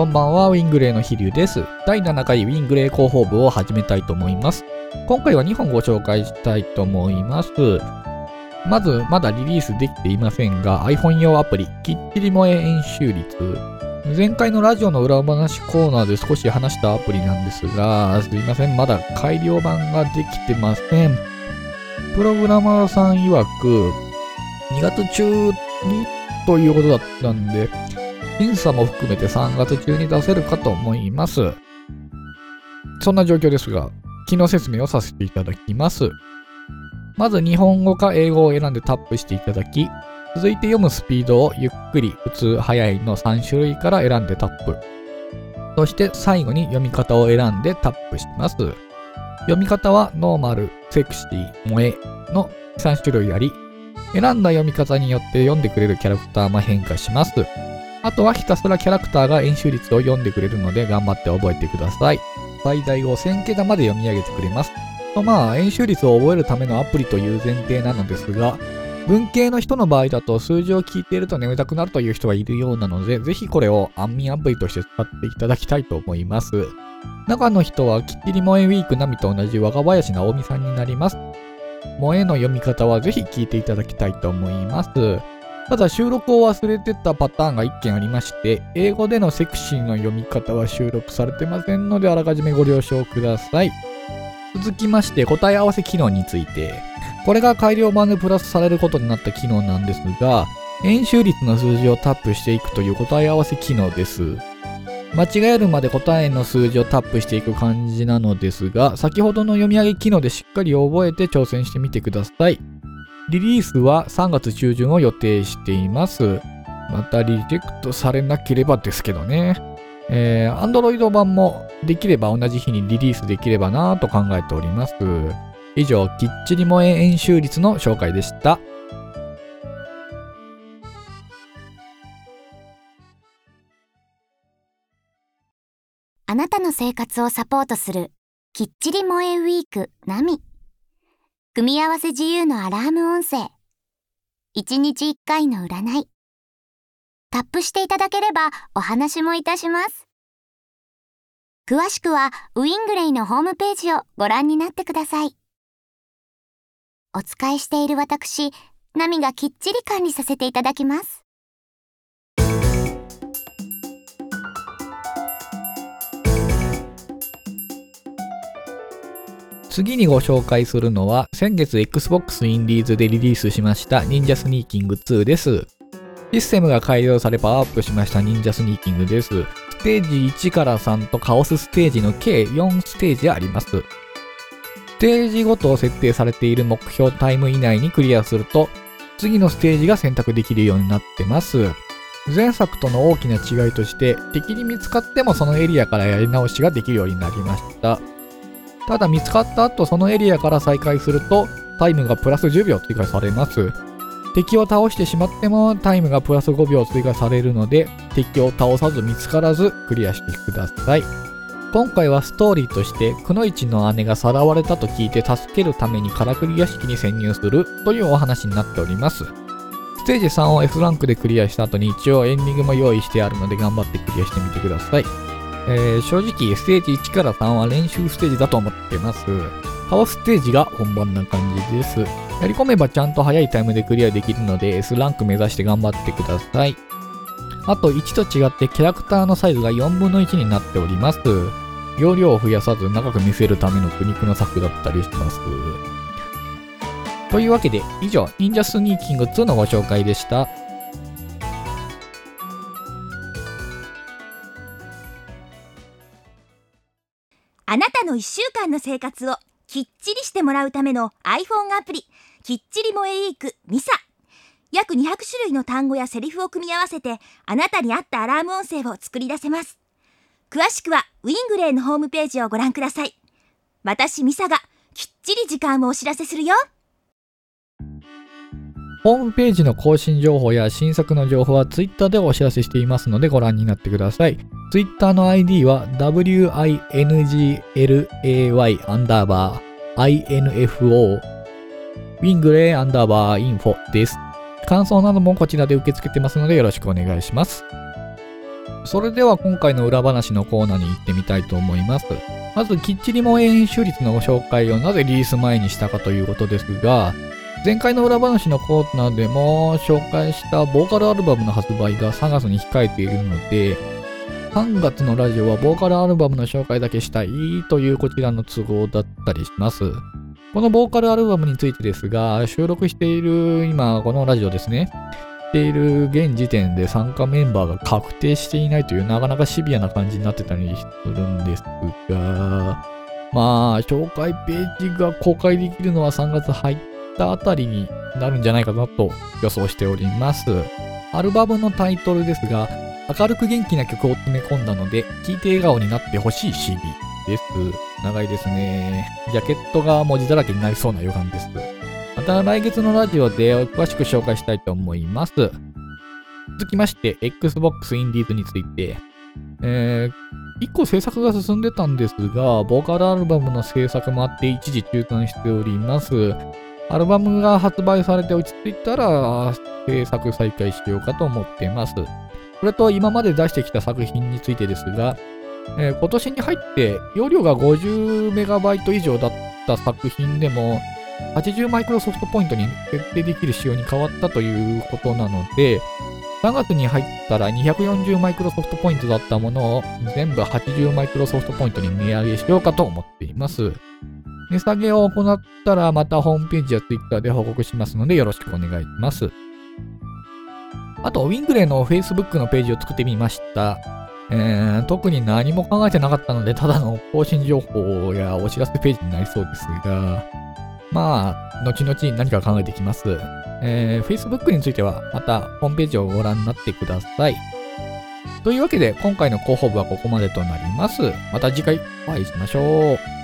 こんばんは、ウィングレイの飛龍です。第7回ウィングレイ広報部を始めたいと思います。今回は2本ご紹介したいと思います。まず、まだリリースできていませんが、iPhone 用アプリ、きっちり萌え演習率。前回のラジオの裏話コーナーで少し話したアプリなんですが、すいません、まだ改良版ができてません。プログラマーさん曰く、2月中にということだったんで、審査も含めて3月中に出せるかと思います。そんな状況ですが、機能説明をさせていただきます。まず日本語か英語を選んでタップしていただき、続いて読むスピードをゆっくり、普通、早いの3種類から選んでタップ。そして最後に読み方を選んでタップします。読み方はノーマル、セクシー、萌えの3種類あり、選んだ読み方によって読んでくれるキャラクターも変化します。あとはひたすらキャラクターが演習率を読んでくれるので頑張って覚えてください。最大5000桁まで読み上げてくれます。とまあ、演習率を覚えるためのアプリという前提なのですが、文系の人の場合だと数字を聞いていると眠たくなるという人がいるようなので、ぜひこれを安眠アプリとして使っていただきたいと思います。中の人は、きっちり萌えウィークナミと同じ若林直美さんになります。萌えの読み方はぜひ聞いていただきたいと思います。ただ収録を忘れてたパターンが1件ありまして、英語でのセクシーの読み方は収録されてませんので、あらかじめご了承ください。続きまして、答え合わせ機能について。これが改良版でプラスされることになった機能なんですが、演習率の数字をタップしていくという答え合わせ機能です。間違えるまで答えの数字をタップしていく感じなのですが、先ほどの読み上げ機能でしっかり覚えて挑戦してみてください。リリースは3月中旬を予定しています。またリジェクトされなければですけどね。えー、Android 版もできれば同じ日にリリースできればなぁと考えております。以上、きっちり萌え演習率の紹介でした。あなたの生活をサポートするきっちり萌えウィークナミ組み合わせ自由のアラーム音声。1日1回の占い。タップしていただければお話もいたします。詳しくはウィングレイのホームページをご覧になってください。お使いしている私ナミがきっちり管理させていただきます。次にご紹介するのは、先月 Xbox インディーズでリリースしました忍者スニーキング2です。システムが改良されパワーアップしました忍者スニーキングです。ステージ1から3とカオスステージの計4ステージあります。ステージごと設定されている目標タイム以内にクリアすると、次のステージが選択できるようになってます。前作との大きな違いとして、敵に見つかってもそのエリアからやり直しができるようになりました。ただ見つかった後そのエリアから再開するとタイムがプラス10秒追加されます。敵を倒してしまってもタイムがプラス5秒追加されるので敵を倒さず見つからずクリアしてください。今回はストーリーとしてくのいちの姉がさらわれたと聞いて助けるためにからくり屋敷に潜入するというお話になっております。ステージ3を F ランクでクリアした後に一応エンディングも用意してあるので頑張ってクリアしてみてください。えー正直ステージ1から3は練習ステージだと思ってます。カオステージが本番な感じです。やり込めばちゃんと早いタイムでクリアできるので S ランク目指して頑張ってください。あと1と違ってキャラクターのサイズが4分の1になっております。容量を増やさず長く見せるための苦肉の策だったりします。というわけで以上、忍者スニーキング2のご紹介でした。あなたの1週間の生活をきっちりしてもらうための iPhone アプリきっちり萌えウィークミサ。約200種類の単語やセリフを組み合わせてあなたに合ったアラーム音声を作り出せます。詳しくはウィングレイのホームページをご覧ください。私ミサがきっちり時間をお知らせするよ。ホームページの更新情報や新作の情報は Twitter でお知らせしていますのでご覧になってください。Twitter の ID は winglay アンダーバー info ウィングレイアンダーバーインフォです。感想などもこちらで受け付けてますのでよろしくお願いします。それでは今回の裏話のコーナーに行ってみたいと思います。まず、きっちりも演習率のご紹介をなぜリリース前にしたかということですが、前回の裏話のコーナーでも紹介したボーカルアルバムの発売が3月に控えているので、3月のラジオはボーカルアルバムの紹介だけしたいというこちらの都合だったりします。このボーカルアルバムについてですが、収録している今、このラジオですね。している現時点で参加メンバーが確定していないというなかなかシビアな感じになってたりするんですが、まあ、紹介ページが公開できるのは3月入ったあたりになるんじゃないかなと予想しております。アルバムのタイトルですが、明るく元気な曲を詰め込んだので、聴いて笑顔になってほしい CD です。長いですね。ジャケットが文字だらけになりそうな予感です。また来月のラジオで詳しく紹介したいと思います。続きまして、Xbox Indies について。えー、1個制作が進んでたんですが、ボーカルアルバムの制作もあって一時中断しております。アルバムが発売されて落ち着いたら制作再開しようかと思ってます。それと今まで出してきた作品についてですが、えー、今年に入って容量が 50MB 以上だった作品でも80マイクロソフトポイントに設定できる仕様に変わったということなので、3月に入ったら240マイクロソフトポイントだったものを全部80マイクロソフトポイントに値上げしようかと思っています。値下げを行ったらまたホームページや Twitter で報告しますのでよろしくお願いします。あと、ウィングレーの Facebook のページを作ってみました。えー、特に何も考えてなかったので、ただの更新情報やお知らせページになりそうですが、まあ、後々何か考えてきます。えー、Facebook については、またホームページをご覧になってください。というわけで、今回の広報部はここまでとなります。また次回お会いしましょう。